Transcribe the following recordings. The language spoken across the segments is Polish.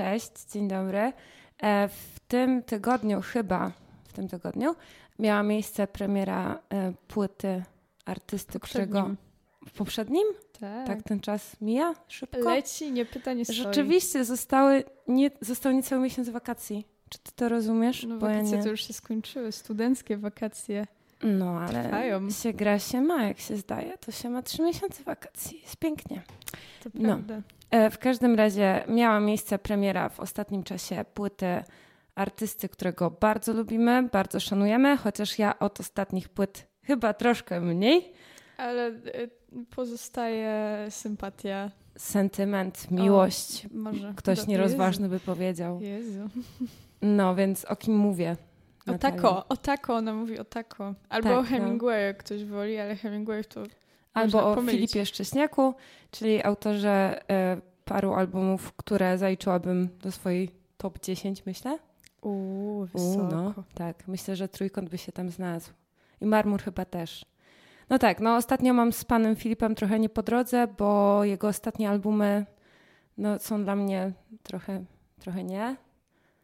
Cześć, dzień dobry. E, w tym tygodniu, chyba w tym tygodniu, miała miejsce premiera e, płyty artysty, którego. W poprzednim? Tak. Tak ten czas mija szybko? Leci, nie pyta, nie stoi. Rzeczywiście zostały nie, został niecały miesiąc wakacji. Czy ty to rozumiesz? No ja wakacje nie. to już się skończyły, studenckie wakacje. No, ale Trwają. się gra się ma, jak się zdaje, to się ma trzy miesiące wakacji. Jest pięknie. To No. prawda. E, W każdym razie miała miejsce premiera w ostatnim czasie płyty artysty, którego bardzo lubimy, bardzo szanujemy, chociaż ja od ostatnich płyt chyba troszkę mniej. Ale y, pozostaje sympatia. Sentyment, miłość, Może. ktoś Do- nierozważny by powiedział. Jezu. Jezu. No więc o kim mówię? O Natalia? tako, o tako, ona mówi o tako. Albo Tak, o no. Hemingwayu, jak ktoś woli, ale Hemingway to Albo o pomylić. Filipie Szcześniaku, czyli autorze e, paru albumów, które zaliczyłabym do swojej top 10, myślę. uuu, U, wysoko. no, tak, myślę, że trójkąt by się tam znalazł. I marmur chyba też. No tak, no ostatnio mam z panem Filipem trochę nie po drodze, bo jego ostatnie albumy no, są dla mnie trochę, trochę nie.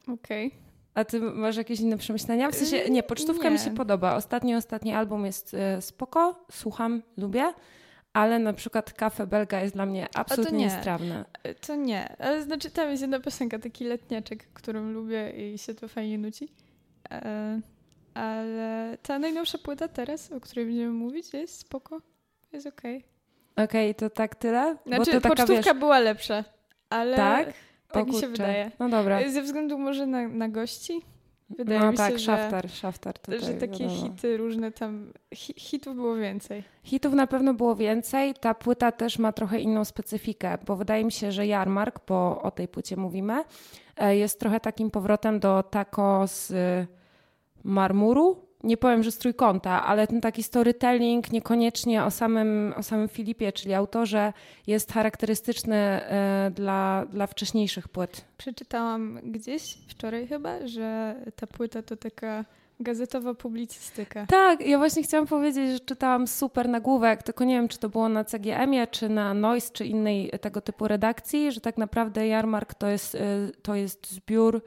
Okej. A ty masz jakieś inne przemyślenia? W sensie, nie, pocztówka mi nie. się podoba. Ostatni, ostatni album jest e, spoko, słucham, lubię, ale na przykład Kafe Belga jest dla mnie absolutnie nie. niestrawne. Y, To nie, ale znaczy tam jest jedna piosenka, taki letniaczek, którą lubię i się to fajnie nuci. E, ale ta najnowsza płyta teraz, o której będziemy mówić, jest spoko. Jest okej. Okej, to tak tyle? Znaczy, to taka, pocztówka wiesz, była lepsza, ale Tak? Tak mi się wydaje. No dobra. Ze względu może na, na gości. Wydaje no mi tak, się, że, szaftar, szaftar tutaj, że takie wiadomo. hity różne tam, hi, hitów było więcej. Hitów na pewno było więcej. Ta płyta też ma trochę inną specyfikę, bo wydaje mi się, że Jarmark, bo o tej płycie mówimy, e, jest trochę takim powrotem do tako z y, marmuru. Nie powiem, że z trójkąta, ale ten taki storytelling niekoniecznie o samym, o samym Filipie, czyli autorze, jest charakterystyczny e, dla, dla wcześniejszych płyt. Przeczytałam gdzieś wczoraj chyba, że ta płyta to taka gazetowa publicystyka. Tak, ja właśnie chciałam powiedzieć, że czytałam super nagłówek, tylko nie wiem, czy to było na CGM-ie, czy na Noise, czy innej tego typu redakcji, że tak naprawdę Jarmark to jest, y, to jest zbiór,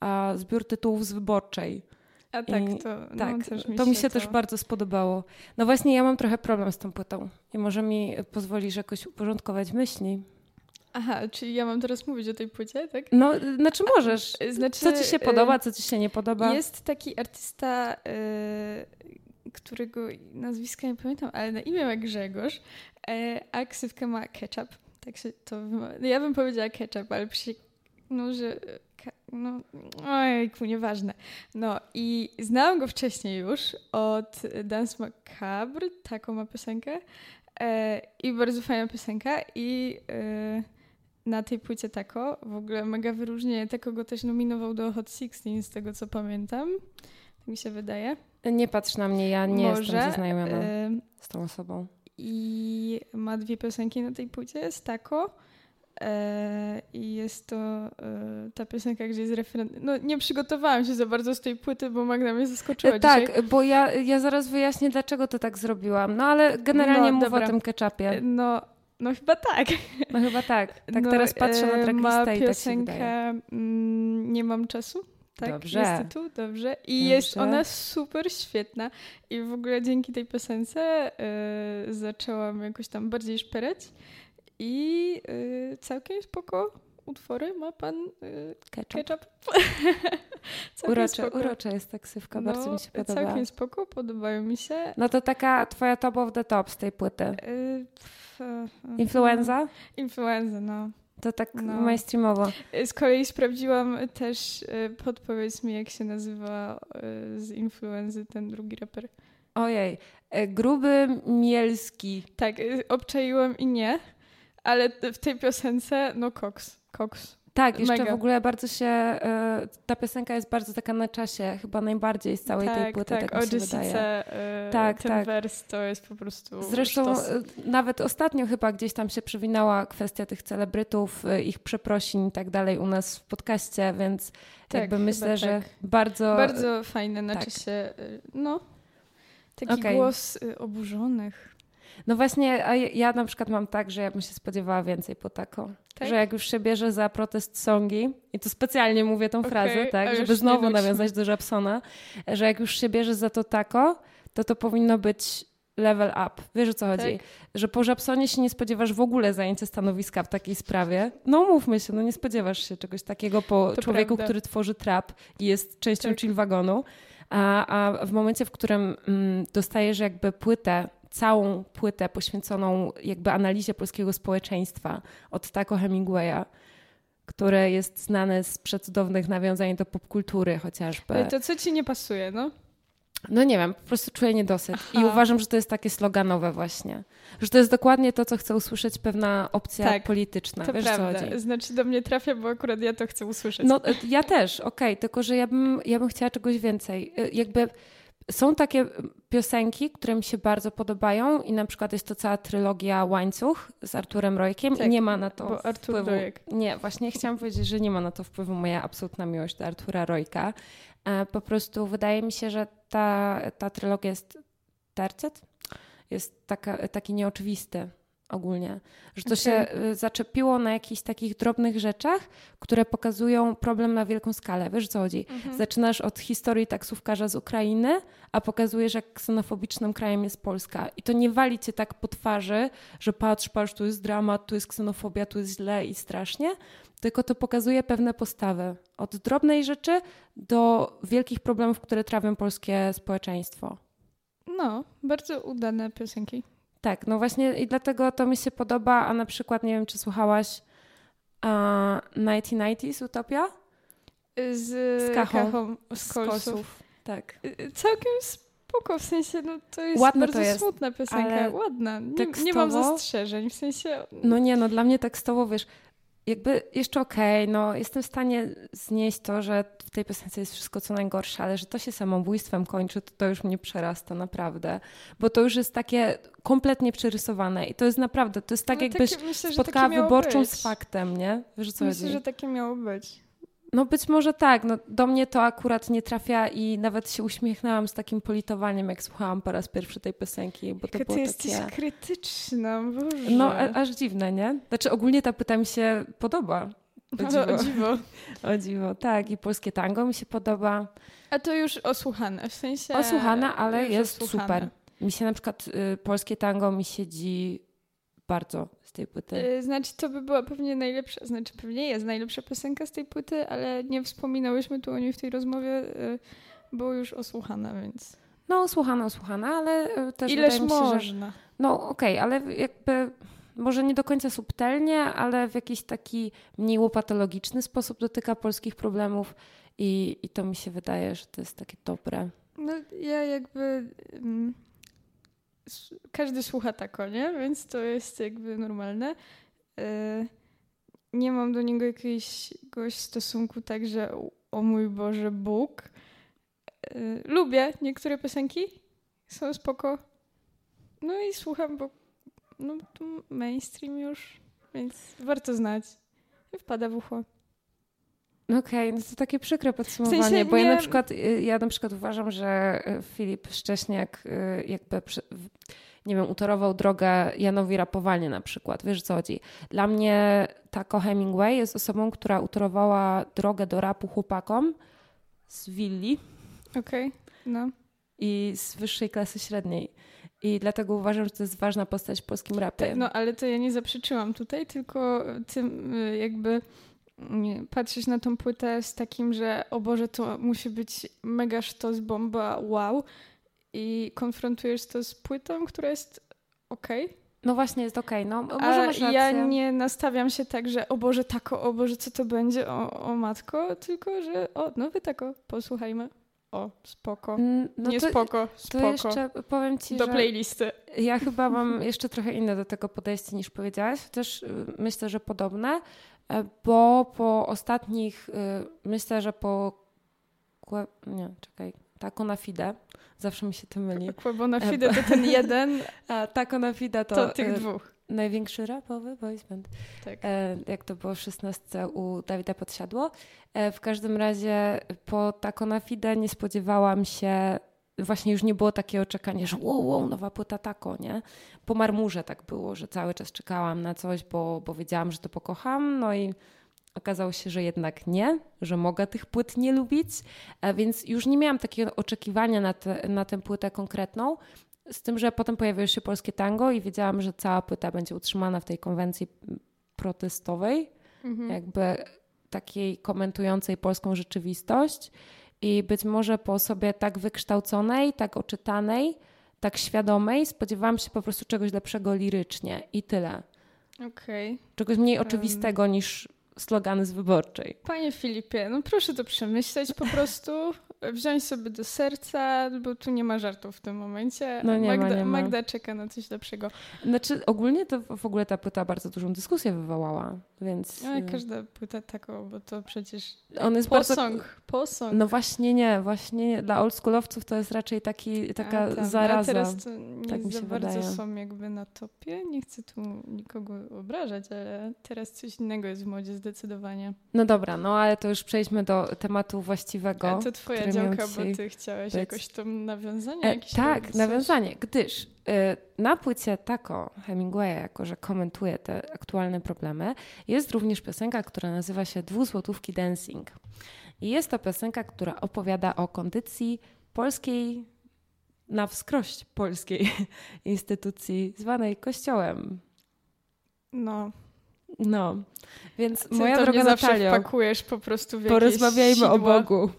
a, zbiór tytułów z wyborczej. A tak, I- to, Tak, no, też mi to mi się to... też bardzo spodobało. No właśnie, ja mam trochę problem z tą płytą i może mi pozwolisz jakoś uporządkować myśli. Aha, czyli ja mam teraz mówić o tej płycie, tak? No, znaczy możesz. Znaczy, Co ci się y, podoba, co ci się nie podoba? Jest taki artysta, y, którego nazwiska nie pamiętam, ale na imię ma Grzegorz, y, a ksywkę ma Ketchup. Tak się to wyma- no Ja bym powiedziała Ketchup, ale przy... No, że... No, ojku, nieważne. No i znałam go wcześniej już od Dance Macabre, taką ma piosenkę. E, I bardzo fajna piosenka i e, na tej płycie Tako w ogóle mega wyróżnienie. Tako go też nominował do Hot 16 z tego co pamiętam. Tak mi się wydaje. Nie patrz na mnie, ja nie Może, jestem zaznajomiona e, z tą osobą. I ma dwie piosenki na tej płycie z Tako. E, I jest to e, ta piosenka, gdzie jest referent. No nie przygotowałam się za bardzo z tej płyty, bo Magda mnie zaskoczyła E, dzisiaj. Tak, bo ja, ja zaraz wyjaśnię, dlaczego to tak zrobiłam. No ale generalnie No, mów dobra. o tym ketchupie. No, no chyba tak. No chyba tak. Tak no, teraz patrzę na ma tracklistę i tak się piosenkę wydaje. mm, Nie mam czasu. Tak, Dobrze. jest tytuł, dobrze. I Dobrze. jest ona super świetna. I w ogóle dzięki tej piosence zaczęłam jakoś tam bardziej szperać. I e, całkiem spoko utwory ma pan e, Ketchup. Ketchup. Urocze, urocza jest taksywka, bardzo No, mi się podoba. Całkiem spoko, podobają mi się. No to taka twoja top of the top z tej płyty. E, Influenza? Influenza, no. To tak No. mainstreamowo. Z kolei sprawdziłam też, podpowiedz mi, jak się nazywa z influenzy ten drugi raper. Ojej. Gruby Mielski. Tak, obczaiłam i nie, ale w tej piosence, no Cox, Cox. Tak, jeszcze Mega. w ogóle bardzo się, e, ta piosenka jest bardzo taka na czasie, chyba najbardziej z całej tej tak, płyty, tak, tak, mi się wydaje. Jessice, e, Tak, ten tak. wers to jest po prostu Zresztą sztos. e, nawet ostatnio chyba gdzieś tam się przewinęła kwestia tych celebrytów, ich przeprosin i tak dalej u nas w podcaście, więc Tak, jakby myślę, że tak. bardzo... Bardzo fajne na tak. czasie, no, taki Okej. głos oburzonych. No właśnie, a ja na przykład mam tak, że ja bym się spodziewała więcej po taką. Tak? Że jak już się bierze za protest songi, i to specjalnie mówię tą okay, frazę, tak, żeby znowu nawiązać do Japsona, że jak już się bierze za to tako, to to powinno być level up. Wiesz o co chodzi? Tak. Że po Żabsonie się nie spodziewasz w ogóle zajęcia stanowiska w takiej sprawie. No mówmy się, no nie spodziewasz się czegoś takiego po to człowieku, prawda. który tworzy trap i jest częścią tak. chill wagonu. A, a w momencie, w którym mm, dostajesz jakby płytę, całą płytę poświęconą jakby analizie polskiego społeczeństwa od Taco Hemingwaya, które jest znane z przecudownych nawiązań do popkultury chociażby. To co ci nie pasuje, no? No nie wiem, po prostu czuję niedosyt. Aha. I uważam, że to jest takie sloganowe właśnie. Że to jest dokładnie to, co chce usłyszeć pewna opcja tak, polityczna. To Wiesz, prawda. co chodzi? Znaczy do mnie trafia, bo akurat ja to chcę usłyszeć. No ja też, okej, okay, tylko że ja bym, ja bym chciała czegoś więcej. Y, jakby są takie piosenki, które mi się bardzo podobają i na przykład jest to cała trylogia Łańcuch z Arturem Rojkiem tak, i nie ma na to bo Artur wpływu. Rojek. Nie, właśnie chciałam powiedzieć, że nie ma na to wpływu moja absolutna miłość do Artura Rojka. E, po prostu wydaje mi się, że ta, ta trylogia jest tercet, jest taka, taki nieoczywisty ogólnie. Że to okay. się y, zaczepiło na jakichś takich drobnych rzeczach, które pokazują problem na wielką skalę. Wiesz co chodzi? Mhm. Zaczynasz od historii taksówkarza z Ukrainy, a pokazujesz, jak ksenofobicznym krajem jest Polska. I to nie wali cię tak po twarzy, że patrz, patrz, tu jest dramat, tu jest ksenofobia, tu jest źle i strasznie, tylko to pokazuje pewne postawy. Od drobnej rzeczy do wielkich problemów, które trawią polskie społeczeństwo. No, bardzo udane piosenki. Tak, no właśnie i dlatego to mi się podoba, a na przykład nie wiem, czy słuchałaś uh, 1990s Utopia? Z, z Kachą, Kachą z, Kosów. Tak. Y, y, całkiem spoko, w sensie, no to jest Ładne bardzo to jest, smutna piosenka, ładna. Nie, nie, mam zastrzeżeń, w sensie... No nie, no dla mnie tekstowo, wiesz, jakby jeszcze okej, okay, no jestem w stanie znieść to, że w tej piosence jest wszystko co najgorsze, ale że to się samobójstwem kończy, to, to już mnie przerasta naprawdę, bo to już jest takie kompletnie przerysowane i to jest naprawdę, to jest tak no, jakbyś takie, myślę, spotkała wyborczą być. z faktem, nie? Wiesz, co myślę, chodzi? że takie miało być. No być może tak. No, do mnie to akurat nie trafia i nawet się uśmiechnęłam z takim politowaniem, jak słuchałam po raz pierwszy tej piosenki, bo to Jaka było ty takie... jesteś krytyczna, Boże. No, a, aż dziwne, nie? Znaczy ogólnie ta pyta mi się podoba. O dziwo. o dziwo. o dziwo, tak. I polskie tango mi się podoba. A to już osłuchane, w sensie... Osłuchane, ale jest osłuchane. super. Mi się na przykład y, polskie tango mi siedzi bardzo z tej płyty. Y, znaczy, to by była pewnie najlepsza, znaczy pewnie jest najlepsza piosenka z tej płyty, ale nie wspominałyśmy tu o niej w tej rozmowie, y, bo już osłuchana, więc... No, osłuchana, osłuchana, ale y, też Ileż wydaje mi się, można. Że... No, okej, okay, ale jakby może nie do końca subtelnie, ale w jakiś taki mniej łopatologiczny sposób dotyka polskich problemów i, i to mi się wydaje, że to jest takie dobre. No, ja jakby... Mm każdy słucha tako, nie? Więc to jest jakby normalne. E, nie mam do niego jakiegoś stosunku tak, że o mój Boże Bóg. E, lubię niektóre piosenki, są spoko. No i słucham, bo no, to mainstream już, więc warto znać. Wpada w ucho. Okej, okay, no to takie przykre podsumowanie, w sensie bo nie... ja na przykład y, ja na przykład uważam, że y, Filip Szcześniak y, jakby nie wiem, utorował drogę Janowi Rapowanie na przykład. Wiesz co chodzi? Dla mnie Taco Hemingway jest osobą, która utorowała drogę do rapu chłopakom z willi. Okej, okay. no. I z wyższej klasy średniej. I dlatego uważam, że to jest ważna postać w polskim rapie. Tak, no ale to ja nie zaprzeczyłam tutaj, tylko tym jakby patrzeć na tą płytę z takim, że o Boże, to musi być mega sztos, bomba, wow. I konfrontujesz to z płytą, która jest okej. Okay. No właśnie, jest okej. Okay. No, może ja nie nastawiam się tak, że o Boże, tako, o Boże, co to będzie, o, o matko, tylko że o, nowy tako, posłuchajmy. O, spoko. Mm, no nie to, spoko, spoko. To jeszcze powiem ci, Do playlisty. Ja chyba mam jeszcze trochę inne do tego podejście niż powiedziałaś, chociaż y, myślę, że podobne. E, bo po ostatnich, y, myślę, że po. Nie, czekaj. Taco na fide. Zawsze mi się to myli. Bo na fide to ten jeden. A taco na fide to. To tych dwóch. Największy rapowy boys band. Tak. E, jak to było w 16 u Dawida Podsiadło. E, w każdym razie po taco na fide nie spodziewałam się właśnie już nie było takie oczekanie, że wow, wow, nowa płyta tako, nie? Po marmurze tak było, że cały czas czekałam na coś, bo, bo wiedziałam, że to pokocham, no i okazało się, że jednak nie, że mogę tych płyt nie lubić, a więc już nie miałam takiego oczekiwania na, te, na tę płytę konkretną, z tym, że potem pojawiło się polskie tango i wiedziałam, że cała płyta będzie utrzymana w tej konwencji protestowej, mhm. jakby takiej komentującej polską rzeczywistość i być może po osobie tak wykształconej, tak oczytanej, tak świadomej spodziewałam się po prostu czegoś lepszego lirycznie i tyle. Okay. Czegoś mniej oczywistego um. niż slogany z wyborczej. Panie Filipie, no proszę to przemyśleć po prostu, wziąć sobie do serca, bo tu nie ma żartów w tym momencie. No nie Magda, ma, nie ma. Magda czeka na coś lepszego. Znaczy ogólnie to w ogóle ta płyta bardzo dużą dyskusję wywołała, więc... No, każda płyta taką, bo to przecież On jest posąg, bardzo... posąg. No właśnie nie, właśnie nie. Dla oldschoolowców to jest raczej taki, taka A, tam, zaraza. A teraz to nie tak mi się za bardzo wydaje. są jakby na topie. Nie chcę tu nikogo obrażać, ale teraz coś innego jest w modzie zdecydowanie. No dobra, no ale to już przejdźmy do tematu właściwego. A to twoja działka, bo ty chciałeś być... jakoś to nawiązanie? E, tak, nawiązanie, gdyż y, na płycie Tako Hemingwaya, jako że komentuje te aktualne problemy, jest również piosenka, która nazywa się Dwuzłotówki Dancing. I jest to piosenka, która opowiada o kondycji polskiej, na wskrość polskiej instytucji zwanej Kościołem. No, no, więc Ty moja droga Natalio, wpakujesz po prostu w Porozmawiajmy sidła. o Bogu.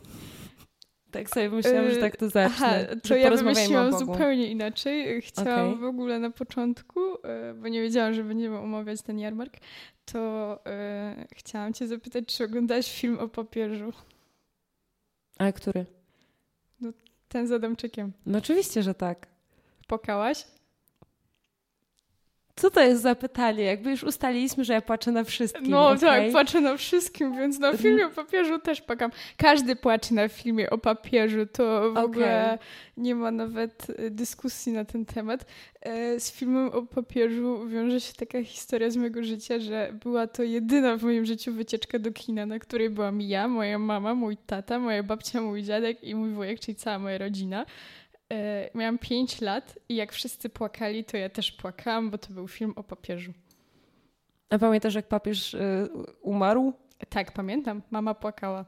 Tak sobie myślałam, że tak to zacznę. Aha, to ja wymyśliłam zupełnie inaczej. Chciałam okay. w ogóle na początku, e, bo nie wiedziałam, że będziemy omawiać ten jarmark, to e, chciałam cię zapytać, czy oglądasz film o papieżu? A który? No, ten z Adamczykiem. No oczywiście, że tak. Pokałaś? Co to jest za pytanie? Jakby już ustaliliśmy, że ja płaczę na wszystkim. No okay? tak, płaczę na wszystkim, więc na filmie o papieżu też płakam. Każdy płacze na filmie o papieżu, to w okay. ogóle nie ma nawet y, dyskusji na ten temat. E, z filmem o papieżu wiąże się taka historia z mojego życia, że była to jedyna w moim życiu wycieczka do kina, na której byłam ja, moja mama, mój tata, moja babcia, mój dziadek i mój wujek, czyli cała moja rodzina. E, miałam 5 lat i jak wszyscy płakali, to ja też płakałam, bo to był film o papieżu. A pamiętasz, jak papież y, umarł? Tak, pamiętam. Mama płakała.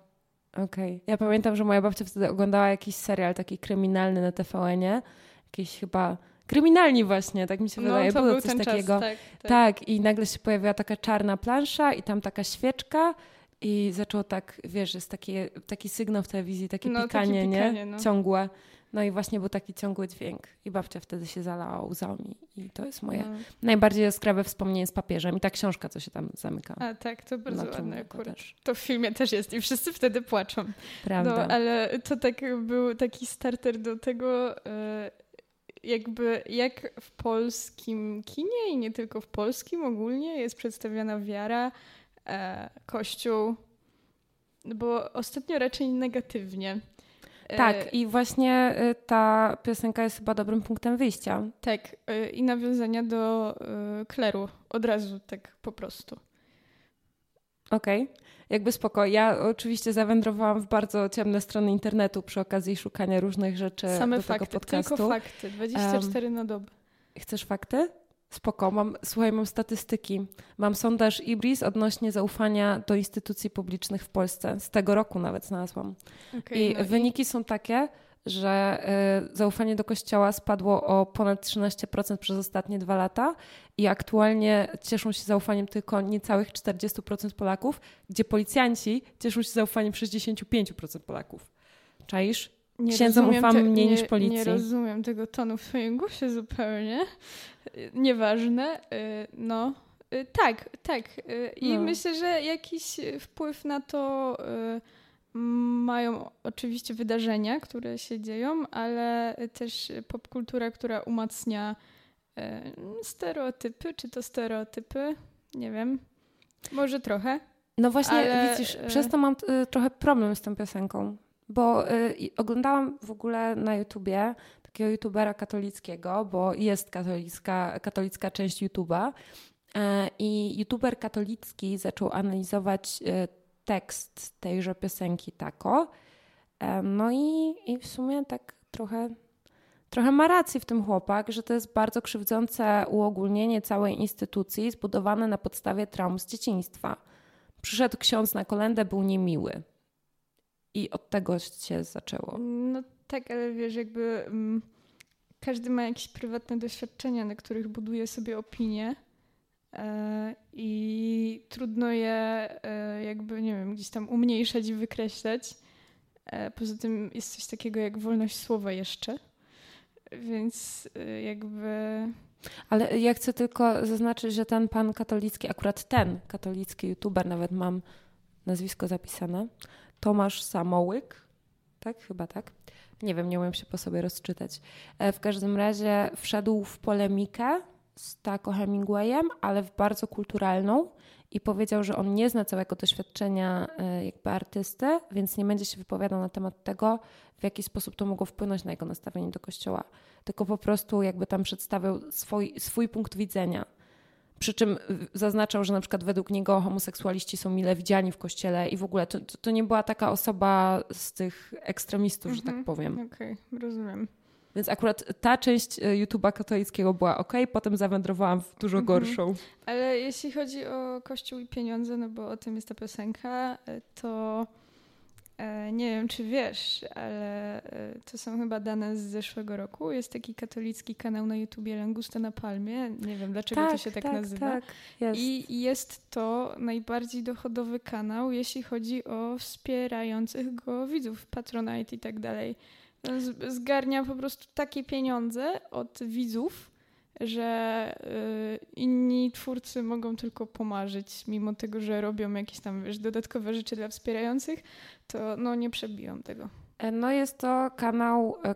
Okej. Okay. Ja pamiętam, że moja babcia wtedy oglądała jakiś serial taki kryminalny na TVN-ie. Jakiś chyba kryminalni właśnie, tak mi się no, wydaje. To Było był coś ten takiego. Czas, tak, tak. tak, i nagle się pojawiła taka czarna plansza i tam taka świeczka i zaczęło tak, wiesz, jest taki, taki sygnał w telewizji, takie no, pikanie, takie pikanie, nie? No. Ciągłe. No i właśnie był taki ciągły dźwięk i babcia wtedy się zalała łzami i to jest moje no. najbardziej jaskrawe wspomnienie z papieżem i ta książka, co się tam zamyka. A tak, to bardzo ładne akurat. Też. To w filmie też jest i wszyscy wtedy płaczą. Prawda. No, ale to tak był taki starter do tego, e, jakby jak w polskim kinie i nie tylko w polskim ogólnie jest przedstawiana wiara, e, kościół, bo ostatnio raczej negatywnie. Tak, e, i właśnie y, ta piosenka jest chyba dobrym punktem wyjścia. Tak, y, i nawiązania do kleru od razu, tak po prostu. Okej, okay. jakby spoko. Ja oczywiście zawędrowałam w bardzo ciemne strony internetu przy okazji szukania różnych rzeczy Same do fakty, tego podcastu. tylko fakty, 24 um, na dobę. Chcesz fakty? Spoko, mam, słuchaj, mam statystyki. Mam sondaż IBRIS odnośnie zaufania do instytucji publicznych w Polsce. Z tego roku nawet znalazłam. Okay, I no wyniki i... są takie, że y, zaufanie do kościoła spadło o ponad 13% przez ostatnie dwa lata i aktualnie cieszą się zaufaniem tylko niecałych 40% Polaków, gdzie policjanci cieszą się zaufaniem 65% Polaków. Czaisz? Nie Księdzom ufam te, mniej nie, niż policji. Nie rozumiem tego tonu w twoim głosie zupełnie. Nieważne. Y, no, y, tak, tak. Y, I no. myślę, że jakiś wpływ na to mają oczywiście wydarzenia, które się dzieją, ale też popkultura, która umacnia stereotypy. Czy to stereotypy? Nie wiem. Może trochę. No właśnie, ale... widzisz, przez to mam trochę problem z tą piosenką, bo oglądałam w ogóle na YouTubie takiego youtubera katolickiego, bo jest katolicka, katolicka część YouTube'a. E, I youtuber katolicki zaczął analizować e, tekst tejże piosenki tako. E, no i, i w sumie tak trochę trochę ma rację w tym chłopak, że to jest bardzo krzywdzące uogólnienie całej instytucji zbudowane na podstawie traum z dzieciństwa. Przyszedł ksiądz na kolendę, był niemiły. I od tego się zaczęło. No tak, ale wiesz, jakby mm, każdy ma jakieś prywatne doświadczenia, na których buduje sobie opinię. E, I trudno je e, jakby, nie wiem, gdzieś tam umniejszać i wykreślać. E, poza tym jest coś takiego jak wolność słowa jeszcze. Więc jakby. Ale ja chcę tylko zaznaczyć, że ten pan katolicki, akurat ten katolicki youtuber, nawet mam nazwisko zapisane, Tomasz Samołyk, tak? Chyba tak. Nie wiem, nie umiem się po sobie rozczytać. E, w każdym razie wszedł w polemikę z Taco Hemingwayem, ale w bardzo kulturalną i powiedział, że on nie zna całego doświadczenia e, jakby artysty, więc nie będzie się wypowiadał na temat tego, w jaki sposób to mogło wpłynąć na jego nastawienie do kościoła, tylko po prostu jakby tam przedstawiał swój, swój punkt widzenia. Przy czym zaznaczał, że na przykład według niego homoseksualiści są mile widziani w kościele i w ogóle to, to nie była taka osoba z tych ekstremistów, że tak mhm. powiem. Okej, okay, rozumiem. Więc akurat ta część e, YouTube'a katolickiego była ok, potem zawędrowałam w dużo mhm. gorszą. Ale jeśli chodzi o Kościół i pieniądze, no bo o tym jest ta piosenka, e, to nie wiem, czy wiesz, ale to są chyba dane z zeszłego roku. Jest taki katolicki kanał na YouTubie Langusta na Palmie. Nie wiem, dlaczego tak, to się tak, tak nazywa. Tak, jest. I jest to najbardziej dochodowy kanał, jeśli chodzi o wspierających go widzów, Patronite i tak dalej zgarnia po prostu takie pieniądze od widzów, że y, inni twórcy mogą tylko pomarzyć, mimo tego, że robią jakieś tam wiesz, dodatkowe rzeczy dla wspierających, to no nie przebiją tego. E, no jest to kanał e,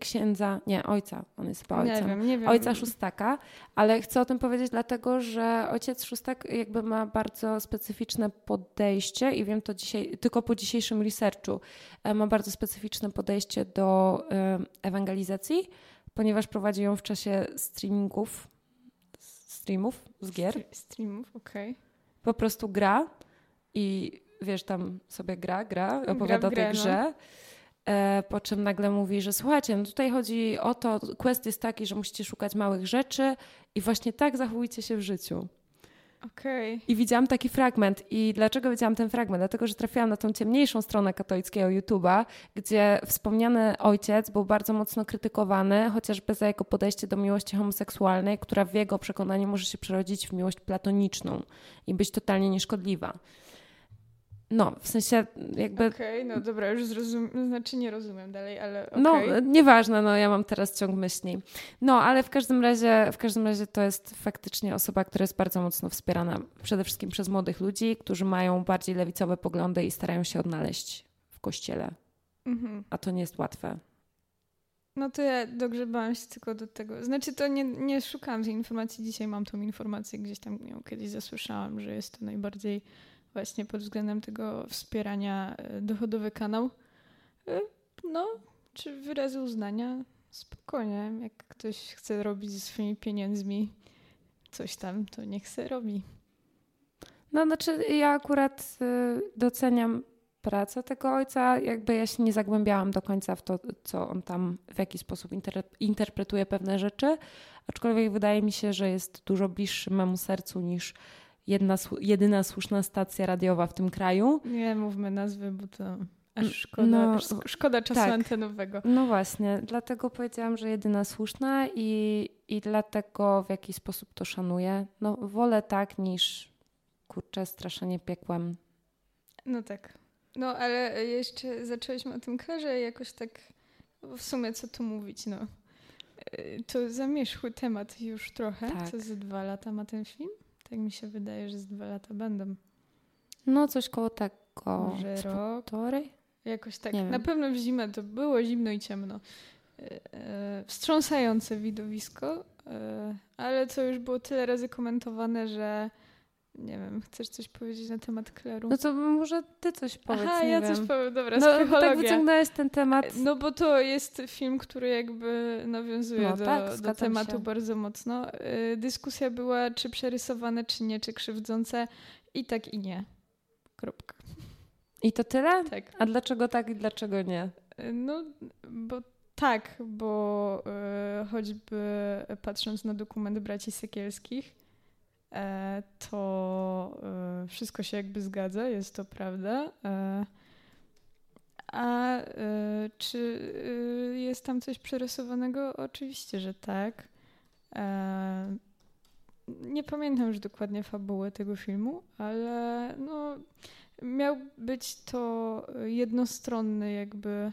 księdza, nie, ojca, on jest chyba ojcem. Nie wiem, nie wiem. Ojca Szóstaka, ale chcę o tym powiedzieć dlatego, że ojciec Szóstak jakby ma bardzo specyficzne podejście i wiem to dzisiaj, tylko po dzisiejszym researchu, e, ma bardzo specyficzne podejście do ewangelizacji, ponieważ prowadzi ją w czasie streamingów, streamów z gier. Streamów, okej. Okay. Po prostu gra i wiesz, tam sobie gra, gra, opowiada gra o tej no. grze. No. E, po czym nagle mówi, że słuchajcie, no tutaj chodzi o to, quest jest taki, że musicie szukać małych rzeczy i właśnie tak zachowujcie się w życiu. Okay. I widziałam taki fragment. I dlaczego widziałam ten fragment? Dlatego, że trafiłam na tą ciemniejszą stronę katolickiego YouTube'a, gdzie wspomniany ojciec był bardzo mocno krytykowany, chociażby za jego podejście do miłości homoseksualnej, która w jego przekonaniu może się przerodzić w miłość platoniczną i być totalnie nieszkodliwa. No, w sensie jakby... Okej, okay, no dobra, już zrozumiem, znaczy nie rozumiem dalej, ale okay. No, nieważne, no ja mam teraz ciąg myśli. No, ale w każdym razie, w każdym razie to jest faktycznie osoba, która jest bardzo mocno wspierana przede wszystkim przez młodych ludzi, którzy mają bardziej lewicowe poglądy i starają się odnaleźć w kościele. Mhm. A to nie jest łatwe. No to ja dogrzebałam się tylko do tego. Znaczy to nie, nie szukałam tej informacji, dzisiaj mam tą informację, gdzieś tam ją kiedyś zasłyszałam, że jest to najbardziej właśnie pod względem tego wspierania e, dochodowy kanał. E, no, czy wyrazy uznania? Spokojnie. Jak ktoś chce robić ze swoimi pieniędzmi coś tam, to niech se robi. No, znaczy ja akurat y, doceniam pracę tego ojca. Jakby ja się nie zagłębiałam do końca w to, co on tam, w jaki sposób inter interpretuje pewne rzeczy, aczkolwiek wydaje mi się, że jest dużo bliższy memu sercu niż jedna, jedyna słuszna stacja radiowa w tym kraju. Nie mówmy nazwy, bo to aż szkoda, no, szkoda czasu tak. antenowego. No właśnie, dlatego powiedziałam, że jedyna słuszna i, i dlatego w jakiś sposób to szanuję. No wolę tak niż kurczę straszenie piekłem. No tak. No ale jeszcze zaczęliśmy o tym klarze jakoś tak w sumie co tu mówić, no. Y, to zamierzchły temat już trochę. Tak. Co za dwa lata ma ten film? Tak mi się wydaje, że z dwa lata będą. No, coś koło tego. Może rok. Półtorej? Jakoś tak. Na pewno w zimę to było zimno i ciemno. E, e, wstrząsające widowisko, e, ale to już było tyle razy komentowane, że nie wiem, chcesz coś powiedzieć na temat kleru? No to może ty coś powiedz, Aha, ja wiem. coś powiem, dobra, no, tak wyciągnąłeś ten temat. No bo to jest film, który jakby nawiązuje no, do, tak, do tematu się. bardzo mocno. Y, dyskusja była, czy przerysowane, czy nie, czy krzywdzące i tak i nie. Kropka. I to tyle? Tak. A dlaczego tak i dlaczego nie? Y, no, bo tak, bo choćby patrząc na dokument braci Sekielskich, e, to y, wszystko się jakby zgadza, jest to prawda. E, a czy jest tam coś przerysowanego? Oczywiście, że tak. E, nie pamiętam już dokładnie fabuły tego filmu, ale no, miał być to jednostronny jakby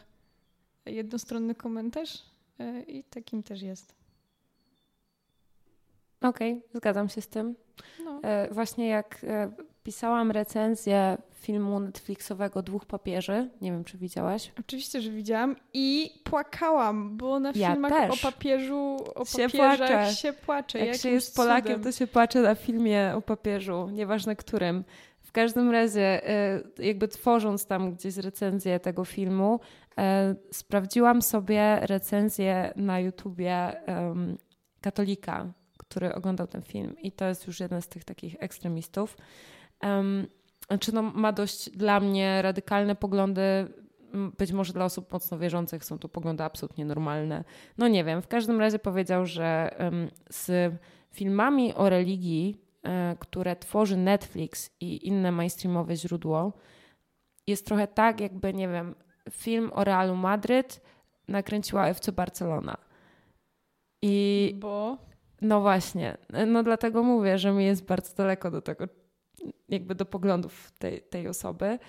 jednostronny komentarz e, i takim też jest. Okej, okay, zgadzam się z tym. E, właśnie jak e, pisałam recenzję filmu Netflixowego Dwóch Papieży, nie wiem czy widziałaś. Oczywiście, że widziałam i płakałam, bo na ja filmach też. o papieżu, o się papieżach płacze. się płacze. Jak się jest Polakiem, cudem. to się płacze na filmie o papieżu, nieważne którym. W każdym razie, jakby tworząc tam gdzieś recenzję tego filmu, E, sprawdziłam sobie recenzję na YouTubie um, katolika, który oglądał ten film i to jest już jeden z tych takich ekstremistów. Um, znaczy no, ma dość dla mnie radykalne poglądy, być może dla osób mocno wierzących są to poglądy absolutnie normalne. No nie wiem, w każdym razie powiedział, że z filmami o religii, e, które tworzy Netflix i inne mainstreamowe źródło, jest trochę tak, jakby, nie wiem, film o Realu Madryt nakręciła FC Barcelona. I bo no właśnie, no dlatego mówię, że mi jest bardzo daleko do tego, jakby do poglądów tej, tej osoby.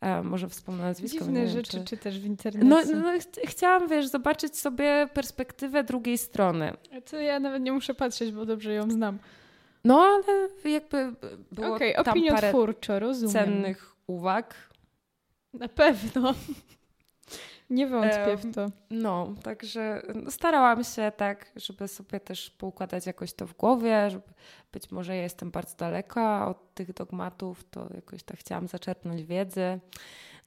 E, może wspomnę nazwisko. Dziwne nie rzeczy wiem, czy... czytasz w internecie. No, no ch chciałam, wiesz, zobaczyć sobie perspektywę drugiej strony. To ja nawet nie muszę patrzeć, bo dobrze ją znam. No, ale jakby było okay, tam opiniotwórczo, rozumiem. cennych uwag. Na pewno. Nie wątpię w to. No, także starałam się tak, żeby sobie też poukładać jakoś to w głowie, żeby być może ja jestem bardzo daleka od tych dogmatów, to jakoś tak chciałam zaczerpnąć wiedzy.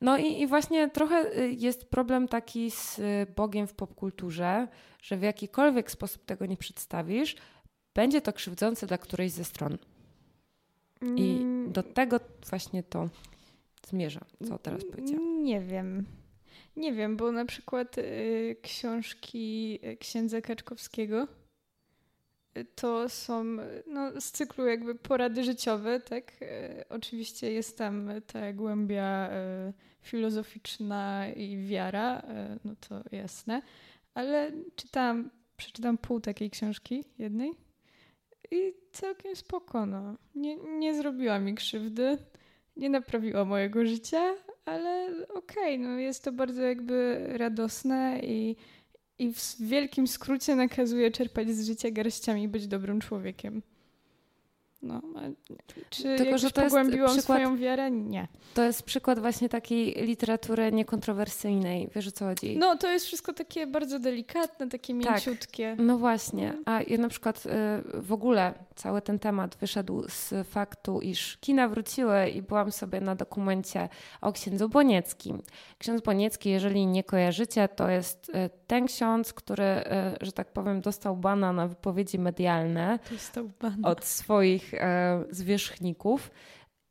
No i, i właśnie trochę y, jest problem taki z y, Bogiem w popkulturze, że w jakikolwiek sposób tego nie przedstawisz, będzie to krzywdzące dla którejś ze stron. I mm. do tego właśnie to zmierza, co teraz powiedziałam. Nie wiem. Nie wiem, bo na przykład y, książki y, księdza Kaczkowskiego y, to są no, z cyklu jakby porady życiowe, tak? Oczywiście jest tam ta głębia filozoficzna i wiara, no to jasne, ale czytałam, przeczytam pół takiej książki jednej i całkiem spoko, no. Nie, nie zrobiła mi krzywdy, nie naprawiła mojego życia, ale okej, okay, no jest to bardzo jakby radosne i, i w wielkim skrócie nakazuje czerpać z życia garściami być dobrym człowiekiem. No, czy Tylko, że to pogłębiłam przykład, swoją wiarę? Nie. To jest przykład właśnie takiej literatury niekontrowersyjnej. Wiesz o co chodzi? No, to jest wszystko takie bardzo delikatne, takie tak. mięciutkie. Tak, no właśnie. A ja na przykład y, w ogóle cały ten temat wyszedł z faktu, iż kina wróciły i byłam sobie na dokumencie o księdzu Bonieckim. Ksiądz Boniecki, jeżeli nie kojarzycie, to jest y, ten ksiądz, który, y, że tak powiem, dostał bana na wypowiedzi medialne od swoich e, zwierzchników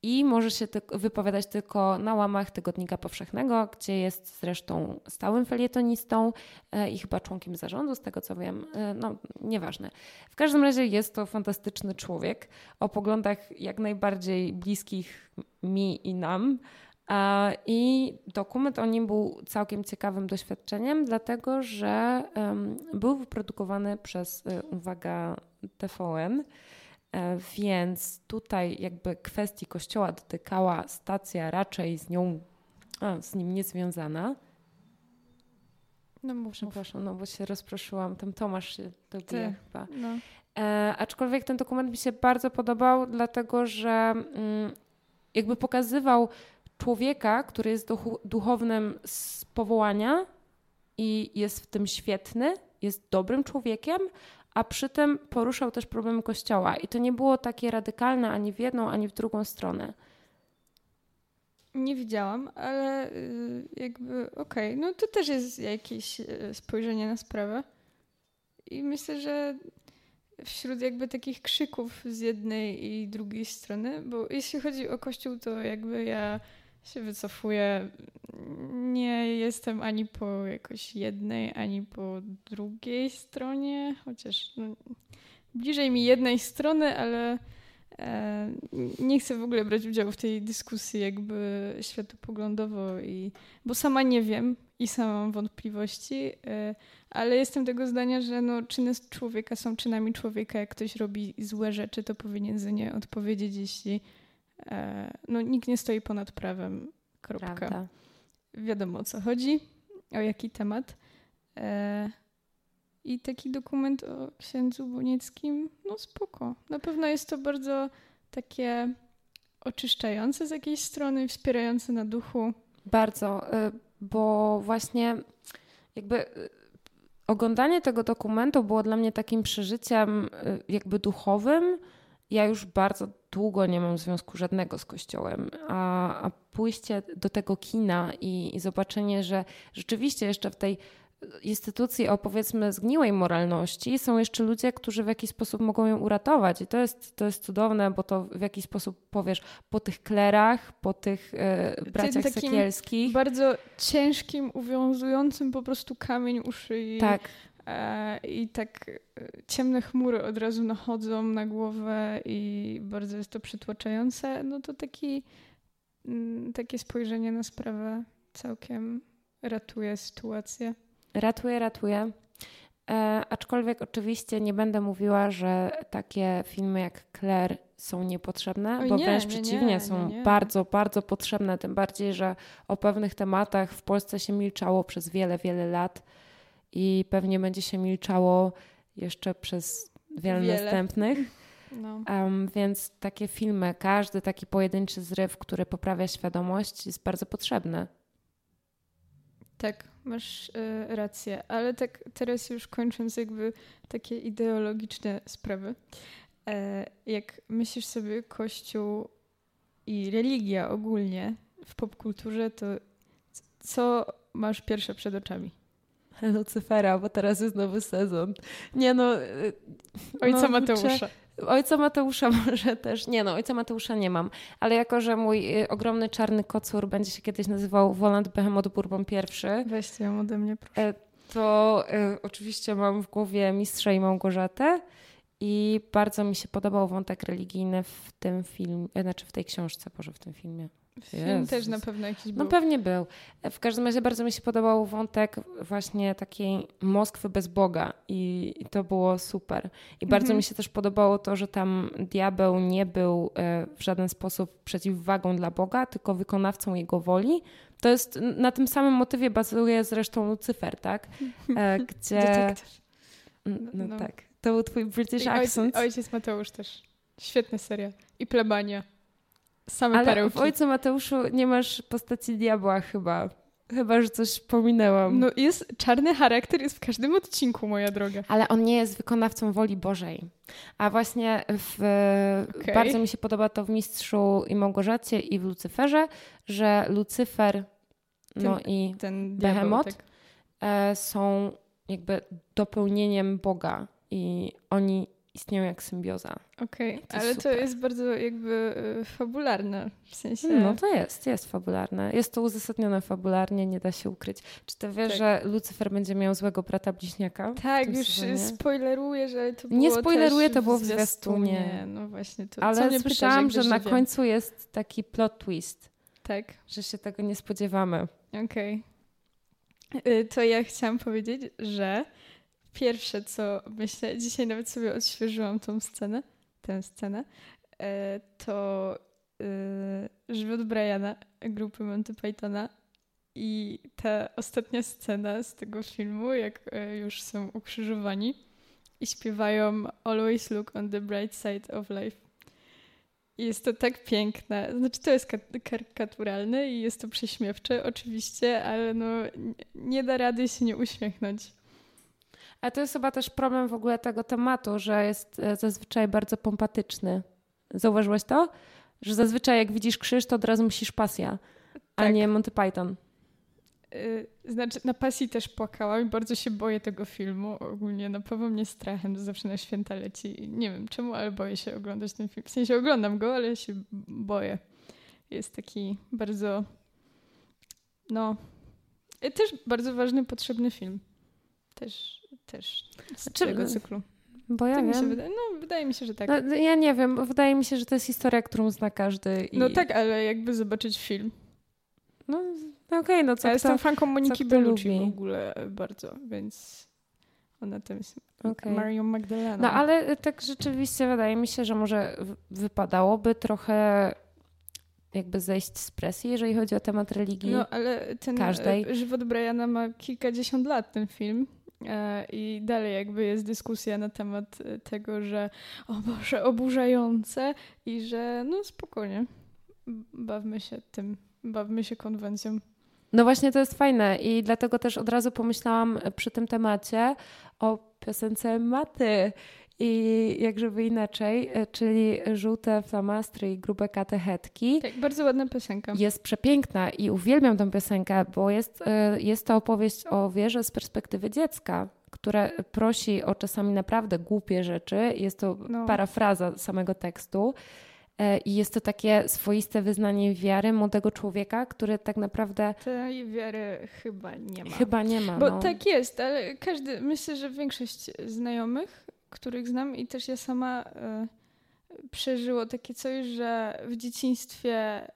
i może się wypowiadać tylko na łamach Tygodnika Powszechnego, gdzie jest zresztą stałym felietonistą e, i chyba członkiem zarządu, z tego co wiem. E, no, nieważne. W każdym razie jest to fantastyczny człowiek o poglądach jak najbardziej bliskich mi i nam. I dokument o nim był całkiem ciekawym doświadczeniem, dlatego że był wyprodukowany przez, e, uwaga, TVN. E, więc tutaj jakby kwestii kościoła dotykała stacja raczej z nią, a, z nim niezwiązana. No mów, Przepraszam, no bo się rozproszyłam. Tam Tomasz się dobije chyba. No. E, aczkolwiek ten dokument mi się bardzo podobał, dlatego że mm, jakby pokazywał człowieka, który jest duchownym z powołania i jest w tym świetny, jest dobrym człowiekiem, a przy tym poruszał też problem Kościoła. I to nie było takie radykalne ani w jedną, ani w drugą stronę. Nie widziałam, ale y, jakby okej, okay. no to też jest jakieś y, spojrzenie na sprawę. I myślę, że wśród jakby takich krzyków z jednej i drugiej strony, bo jeśli chodzi o Kościół, to jakby ja się wycofuję. nie jestem ani po jakoś jednej, ani po drugiej stronie, chociaż no, bliżej mi jednej strony, ale e, nie chcę w ogóle brać udziału w tej dyskusji jakby światopoglądowo, i, bo sama nie wiem i sama mam wątpliwości, e, ale jestem tego zdania, że no, czyny człowieka są czynami człowieka. Jak ktoś robi złe rzeczy, to powinien za nie odpowiedzieć, jeśli no, nikt nie stoi ponad prawem. Kropka. Prawda. Wiadomo o co chodzi, o jaki temat. E, I taki dokument o księdzu Bonieckim, no spoko. Na pewno jest to bardzo takie oczyszczające z jakiejś strony, wspierające na duchu. Bardzo, y, bo właśnie jakby y, oglądanie tego dokumentu było dla mnie takim przeżyciem y, jakby duchowym. Ja już bardzo długo nie mam związku żadnego z Kościołem, a, a pójście do tego kina i, i zobaczenie, że rzeczywiście jeszcze w tej instytucji o powiedzmy zgniłej moralności są jeszcze ludzie, którzy w jakiś sposób mogą ją uratować. I to jest, to jest cudowne, bo to w jakiś sposób powiesz po tych klerach, po tych e, braciach Sekielskich. Bardzo ciężkim, uwiązującym po prostu kamień u szyi. Tak. E, I tak e, ciemne chmury od razu nachodzą na głowę i bardzo jest to przytłaczające. No to taki, mm, takie spojrzenie na sprawę całkiem ratuje sytuację. Ratuje, ratuje. E, aczkolwiek oczywiście nie będę mówiła, że takie filmy jak Claire są niepotrzebne, bo nie, wręcz nie, przeciwnie, nie, są bardzo, bardzo potrzebne. Tym bardziej, że o pewnych tematach w Polsce się milczało przez wiele, wiele lat i pewnie będzie się milczało jeszcze przez wiele, wiele. następnych. No. Um, więc takie filmy, każdy taki pojedynczy zryw, który poprawia świadomość, jest bardzo potrzebny. Tak, masz y, rację, ale tak teraz już kończąc jakby takie ideologiczne sprawy. E, jak myślisz sobie Kościół i religia ogólnie w popkulturze, to co masz pierwsze przed oczami? Lucyfera, bo teraz jest nowy sezon. Nie no... Y, Ojca no, Mateusza. Ojca Mateusza może też. Nie no, ojca Mateusza nie mam. Ale jako, że mój y, ogromny czarny kocur będzie się kiedyś nazywał Woland Behemoth Bourbon I. Weźcie ją ode mnie, proszę. E, to y, oczywiście mam w głowie Mistrza i Małgorzatę. I bardzo mi się podobał wątek religijny w tym filmie, znaczy w tej książce, może w tym filmie. Film też na pewno jakiś no był. No pewnie był. W każdym razie bardzo mi się podobał wątek właśnie takiej Moskwy bez Boga i, i to było super. I bardzo mhm. mi się też podobało to, że tam diabeł nie był e, w żaden sposób przeciwwagą dla Boga, tylko wykonawcą jego woli. To jest, na tym samym motywie bazuje zresztą Lucyfer, tak? E, gdzie... No, no, no, tak. To był twój British accent. Ojciec Mateusz też. Świetna seria. I plebania. Same Ale perełki. w Ojcu Mateuszu nie masz postaci diabła chyba. Chyba, że coś pominęłam. No jest, czarny charakter jest w każdym odcinku, moja droga. Ale on nie jest wykonawcą woli Bożej. A właśnie w, okay. bardzo mi się podoba to w Mistrzu i Małgorzacie i w Lucyferze, że Lucyfer no ten, i ten Behemoth tak. E, są jakby dopełnieniem Boga i oni istnieją jak symbioza. Okej, okay. ale super. to jest bardzo jakby y, fabularne w sensie. No to jest, jest fabularne. Jest to uzasadnione fabularnie, nie da się ukryć. Czy ty wiesz, tak. że Lucyfer będzie miał złego brata bliźniaka? Tak, już sezonie? spoileruję, że to było Nie spoileruję, to było w zwiastunie. zwiastunie. No właśnie. To, ale słyszałam, że na końcu jest taki plot twist. Tak. Że się tego nie spodziewamy. Okej. Okay. To ja chciałam powiedzieć, że pierwsze, co myślę, dzisiaj nawet sobie odświeżyłam tą scenę, tę scenę, e, to e, żywot Briana grupy Monty Pythona i ta ostatnia scena z tego filmu, jak e, już są ukrzyżowani i śpiewają Always look on the bright side of life. I jest to tak piękne. Znaczy, to jest karykaturalne i jest to prześmiewcze, oczywiście, ale no, nie da rady się nie uśmiechnąć. A to jest chyba też problem w ogóle tego tematu, że jest e, zazwyczaj bardzo pompatyczny. Zauważyłeś to? Że zazwyczaj jak widzisz krzyż, to od razu musisz pasja, tak. a nie Monty Python. Yy, znaczy, na pasji też płakałam i bardzo się boję tego filmu. Ogólnie napawa mnie strachem, to zawsze na święta leci. Nie wiem czemu, ale boję się oglądać ten film. W sensie oglądam go, ale się boję. Jest taki bardzo No. I też bardzo ważny, potrzebny film. Też, też z znaczy, tego cyklu. Bo ja tak wiem. Mi się wydaje, no, wydaje mi się, że tak. No, ja nie wiem, bo wydaje mi się, że to jest historia, którą zna każdy. I... No tak, ale jakby zobaczyć film. No, no okej, okay, no co Ja jestem fanką Moniki Bellucci w ogóle bardzo, więc ona tam jest okay. Marią Magdalena. No ale tak rzeczywiście wydaje mi się, że może wypadałoby trochę jakby zejść z presji, jeżeli chodzi o temat religii. No ale ten każdej. E, żywot Briana ma kilkadziesiąt lat, ten film. E, I dalej jakby jest dyskusja na temat e, tego, że o Boże, oburzające i że no spokojnie, bawmy się tym, bawmy się konwencją. No właśnie to jest fajne i dlatego też od razu pomyślałam przy tym temacie o piosence Maty i jak żeby inaczej, e, czyli żółte flamastry i grube katechetki. Tak, bardzo ładna piosenka. Jest przepiękna i uwielbiam tę piosenkę, bo jest, e, jest to opowieść o wierze z perspektywy dziecka, które prosi o czasami naprawdę głupie rzeczy. Jest to no. parafraza samego tekstu. E, I jest to takie swoiste wyznanie wiary młodego człowieka, który tak naprawdę. Tej wiary chyba nie ma. Chyba nie ma. Bo no. tak jest, ale każdy, myślę, że większość znajomych, których znam i też ja sama y, przeżyło takie coś, że w dzieciństwie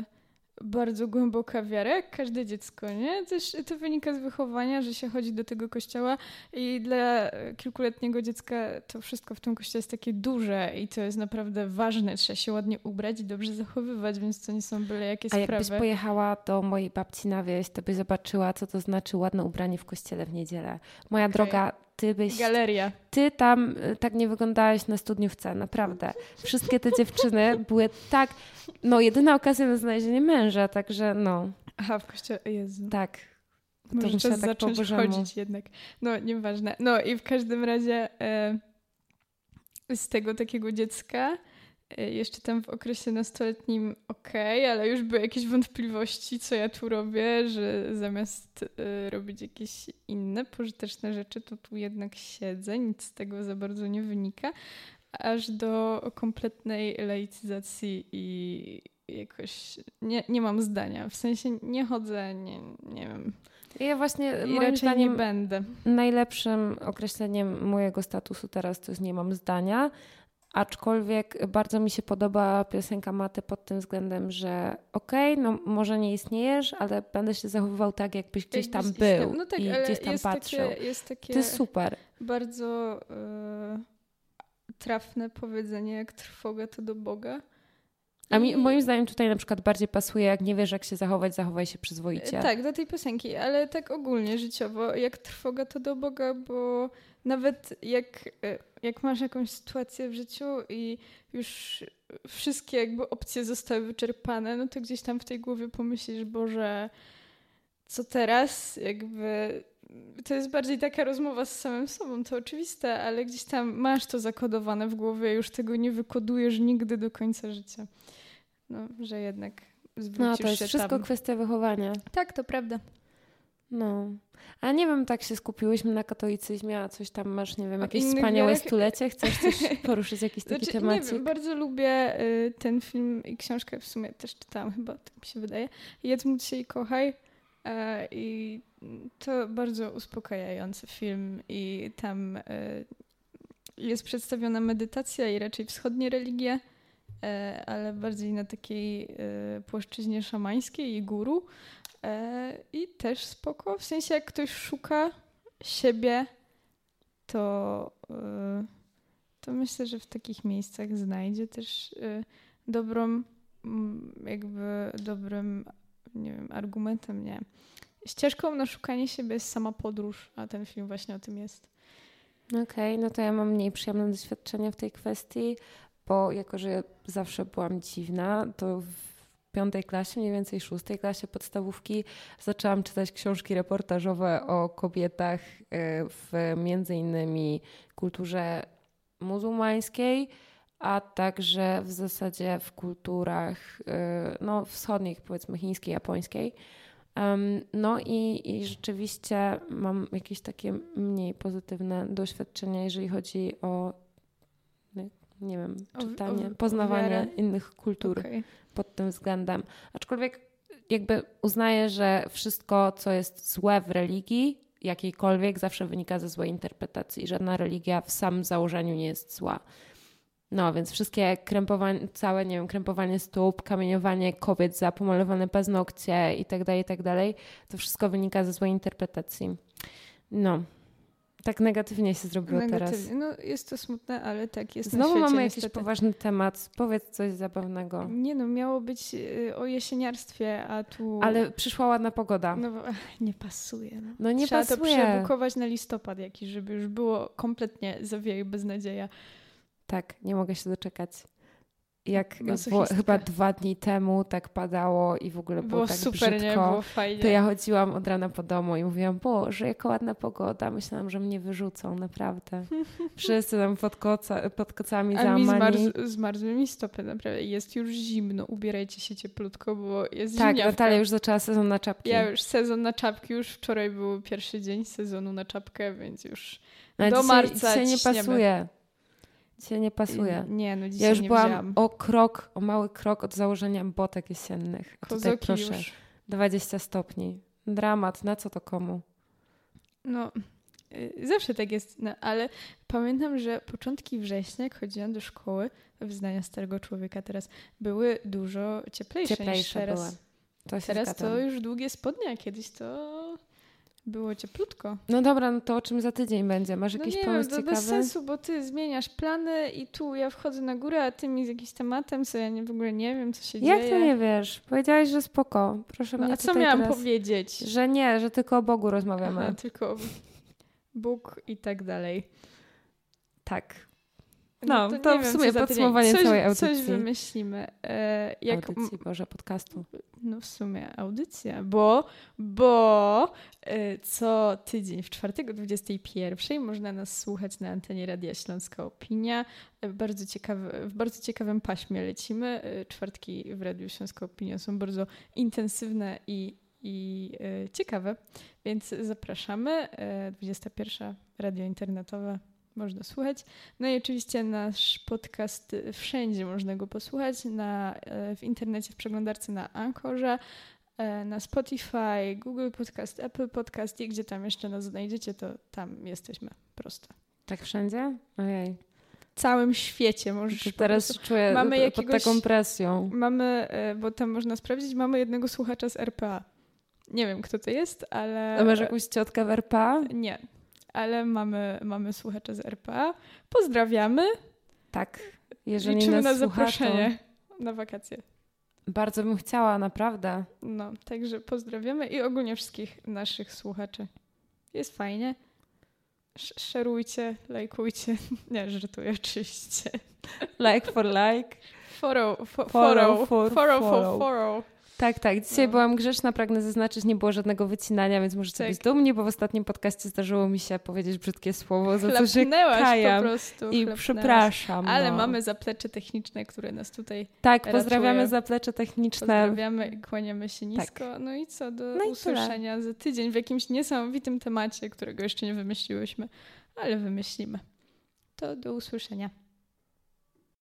y, bardzo głęboka wiara, jak każde dziecko, nie? Też to wynika z wychowania, że się chodzi do tego kościoła i dla kilkuletniego dziecka to wszystko w tym kościele jest takie duże i to jest naprawdę ważne. Trzeba się ładnie ubrać i dobrze zachowywać, więc to nie są byle jakieś sprawy. A jakbyś pojechała do mojej babci na wieś, to byś zobaczyła, co to znaczy ładne ubranie w kościele w niedzielę. Moja okay. droga, ty byś... Galeria. Ty tam y, tak nie wyglądałaś na studniówce, naprawdę. Wszystkie te dziewczyny były tak... No, jedyna okazja na znalezienie męża, także no. Aha, w kościele, Jezu. Tak. Może to czas tak zacząć chodzić jednak. No, nieważne. No i w każdym razie e, z tego takiego dziecka jeszcze tam w okresie nastoletnim okej, okay, ale już były jakieś wątpliwości, co ja tu robię, że zamiast y, robić jakieś inne pożyteczne rzeczy, to tu jednak siedzę, nic z tego za bardzo nie wynika, aż do kompletnej laicyzacji i jakoś nie, nie mam zdania. W sensie nie chodzę, nie, nie wiem. Ja właśnie I moim zdaniem nie będę. Najlepszym określeniem mojego statusu teraz to jest nie mam zdania, Aczkolwiek bardzo mi się podoba piosenka Maty pod tym względem, że okej, okay, no może nie istniejesz, ale będę się zachowywał tak, jakbyś gdzieś tam był no tak, i gdzieś tam patrzył. Takie, jest takie to jest super. Bardzo yy, trafne powiedzenie, jak trwoga to do Boga. A mi, moim zdaniem tutaj na przykład bardziej pasuje, jak nie wiesz, jak się zachować, zachowaj się przyzwoicie. Tak, do tej piosenki, ale tak ogólnie życiowo, jak trwoga to do Boga, bo nawet jak, e, jak masz jakąś sytuację w życiu i już wszystkie jakby opcje zostały wyczerpane, no to gdzieś tam w tej głowie pomyślisz, Boże, co teraz? Jakby to jest bardziej taka rozmowa z samym sobą, to oczywiste, ale gdzieś tam masz to zakodowane w głowie, już tego nie wykodujesz nigdy do końca życia. No, że jednak zwrócisz No, to jest wszystko tam. kwestia wychowania. Tak, to prawda. No. A nie wiem, tak się skupiłyśmy na katolicyzmie, a coś tam masz, nie wiem, jakieś wspaniałe wiarach... stulecie? Chcesz coś poruszyć, jakiś taki znaczy, temat? Nie wiem, bardzo lubię y, ten film i książkę w sumie też czytałam chyba, tak mi się wydaje. Jedz, módl się i kochaj. Y, I to bardzo uspokajający film i tam y, jest przedstawiona medytacja i raczej wschodnie religie, y, ale bardziej na takiej y, płaszczyźnie szamańskiej i guru. I też spoko. W sensie, jak ktoś szuka siebie, to, to myślę, że w takich miejscach znajdzie też dobrą, jakby dobrym, nie wiem, argumentem, nie. Ścieżką na szukanie siebie jest sama podróż, a ten film właśnie o tym jest. Okej, okay, no to ja mam mniej przyjemne doświadczenia w tej kwestii, bo jako, że zawsze byłam dziwna, to piątej klasie, mniej więcej szóstej klasie podstawówki, zaczęłam czytać książki reportażowe o kobietach e, w między innymi kulturze muzułmańskiej, a także w zasadzie w kulturach e, no, wschodnich, powiedzmy chińskiej, japońskiej. No i, i rzeczywiście mam jakieś takie mniej pozytywne doświadczenia, jeżeli chodzi o nie wiem, czytanie, o, o, poznawanie o innych kultur. Okay pod tym względem. Aczkolwiek jakby uznaje, że wszystko, co jest złe w religii, jakiejkolwiek, zawsze wynika ze złej interpretacji. Żadna religia w samym założeniu nie jest zła. No, więc wszystkie krępowanie, całe, nie wiem, krępowanie stóp, kamieniowanie kobiet za pomalowane paznokcie i tak dalej, i tak dalej, to wszystko wynika ze złej interpretacji. No, tak negatywnie się zrobiło negatywnie. teraz. No jest to smutne, ale tak jest Znowu świecie, mamy niestety. jakiś poważny temat. Powiedz coś zabawnego. Nie no, miało być y, o jesieniarstwie, a tu... Ale przyszła ładna pogoda. No nie pasuje. No, no nie Trzeba pasuje. Trzeba to przebukować na listopad jakiś, żeby już było kompletnie zawieje beznadzieja. Tak, nie mogę się doczekać. Jak było, chyba dwa dni temu tak padało i w ogóle było, było tak super, brzydko, nie? Było fajnie. to ja chodziłam od rana po domu i mówiłam, Boże, jaka ładna pogoda. Myślałam, że mnie wyrzucą, naprawdę. Wszyscy tam pod, koca, pod kocami A mi zmarz, zmarzły mi stopy, naprawdę. Jest już zimno, ubierajcie się cieplutko, bo jest Tak, zimniawka. Natalia już zaczęła sezon na czapki. Ja już sezon na czapki, już wczoraj był pierwszy dzień sezonu na czapkę, więc już no, do dzisiaj, marca dzisiaj nie pasuje. Dzisiaj nie pasuje. Nie, no dzisiaj Ja już nie byłam wzięłam. o krok, o mały krok od założenia botek jesiennych. A tutaj proszę, już. 20 stopni. Dramat, na co to komu? No, y, zawsze tak jest, no, ale pamiętam, że początki września, jak chodziłam do szkoły, wyznania starego człowieka teraz, były dużo cieplejsze, cieplejsze niż teraz. Były. To teraz to już długie spodnie, a kiedyś to było cieplutko. No dobra, no to o czym za tydzień będzie? Masz no jakiś nie pomysł wiem, to ciekawy? bez sensu, bo ty zmieniasz plany i tu ja wchodzę na górę, a ty mi z jakimś tematem, co ja nie, w ogóle nie wiem, co się Jak dzieje. Jak to nie wiesz? Powiedziałaś, że spoko. Proszę no, mnie A co miałam teraz... powiedzieć? Że nie, że tylko o Bogu rozmawiamy. Aha, tylko Bóg i tak dalej. Tak. No, no to, to w sumie podsumowanie coś, całej audycji. Coś wymyślimy. E, jak... Audycji, Boże, podcastu. No w sumie audycja, bo, bo e, co tydzień w czwartek o 21 można nas słuchać na antenie Radia Śląska Opinia. E, bardzo w bardzo ciekawym paśmie lecimy. E, czwartki w Radiu Śląska Opinia są bardzo intensywne i, i e, ciekawe, więc zapraszamy. E, 21 radio internetowe można słuchać. No i oczywiście nasz podcast wszędzie można go posłuchać, na, e, w internecie, w przeglądarce na Anchorze, e, na Spotify, Google Podcast, Apple Podcast i gdzie tam jeszcze nas znajdziecie, to tam jesteśmy prosto. Tak wszędzie? Ojej. W całym świecie możesz. Teraz czuję mamy jakiegoś, pod taką presją. Mamy, e, bo tam można sprawdzić, mamy jednego słuchacza z RPA. Nie wiem, kto to jest, ale... A masz jakąś ciotkę w RPA? Nie, ale mamy, mamy słuchacze z RPA. Pozdrawiamy. Tak. Jeżeli Liczymy nas na słucha, zaproszenie to... na wakacje. Bardzo bym chciała, naprawdę. No, także pozdrawiamy i ogólnie wszystkich naszych słuchaczy. Jest fajnie. Sz szerujcie, lajkujcie. Nie, żartuję oczywiście. Like for like. Follow, fo follow, follow, follow, follow, follow. Tak, tak. Dzisiaj no. byłam grzeczna, pragnę zaznaczyć, nie było żadnego wycinania, więc możecie tak. być dumni, bo w ostatnim podcaście zdarzyło mi się powiedzieć brzydkie słowo, za co się kajam po prostu. I przepraszam. Ale no. mamy zaplecze techniczne, które nas tutaj Tak, pozdrawiamy zaplecze techniczne. Pozdrawiamy i kłaniamy się tak. nisko. Tak. No i co, do no usłyszenia za tydzień w jakimś niesamowitym temacie, którego jeszcze nie wymyśliłyśmy, ale wymyślimy. To do usłyszenia.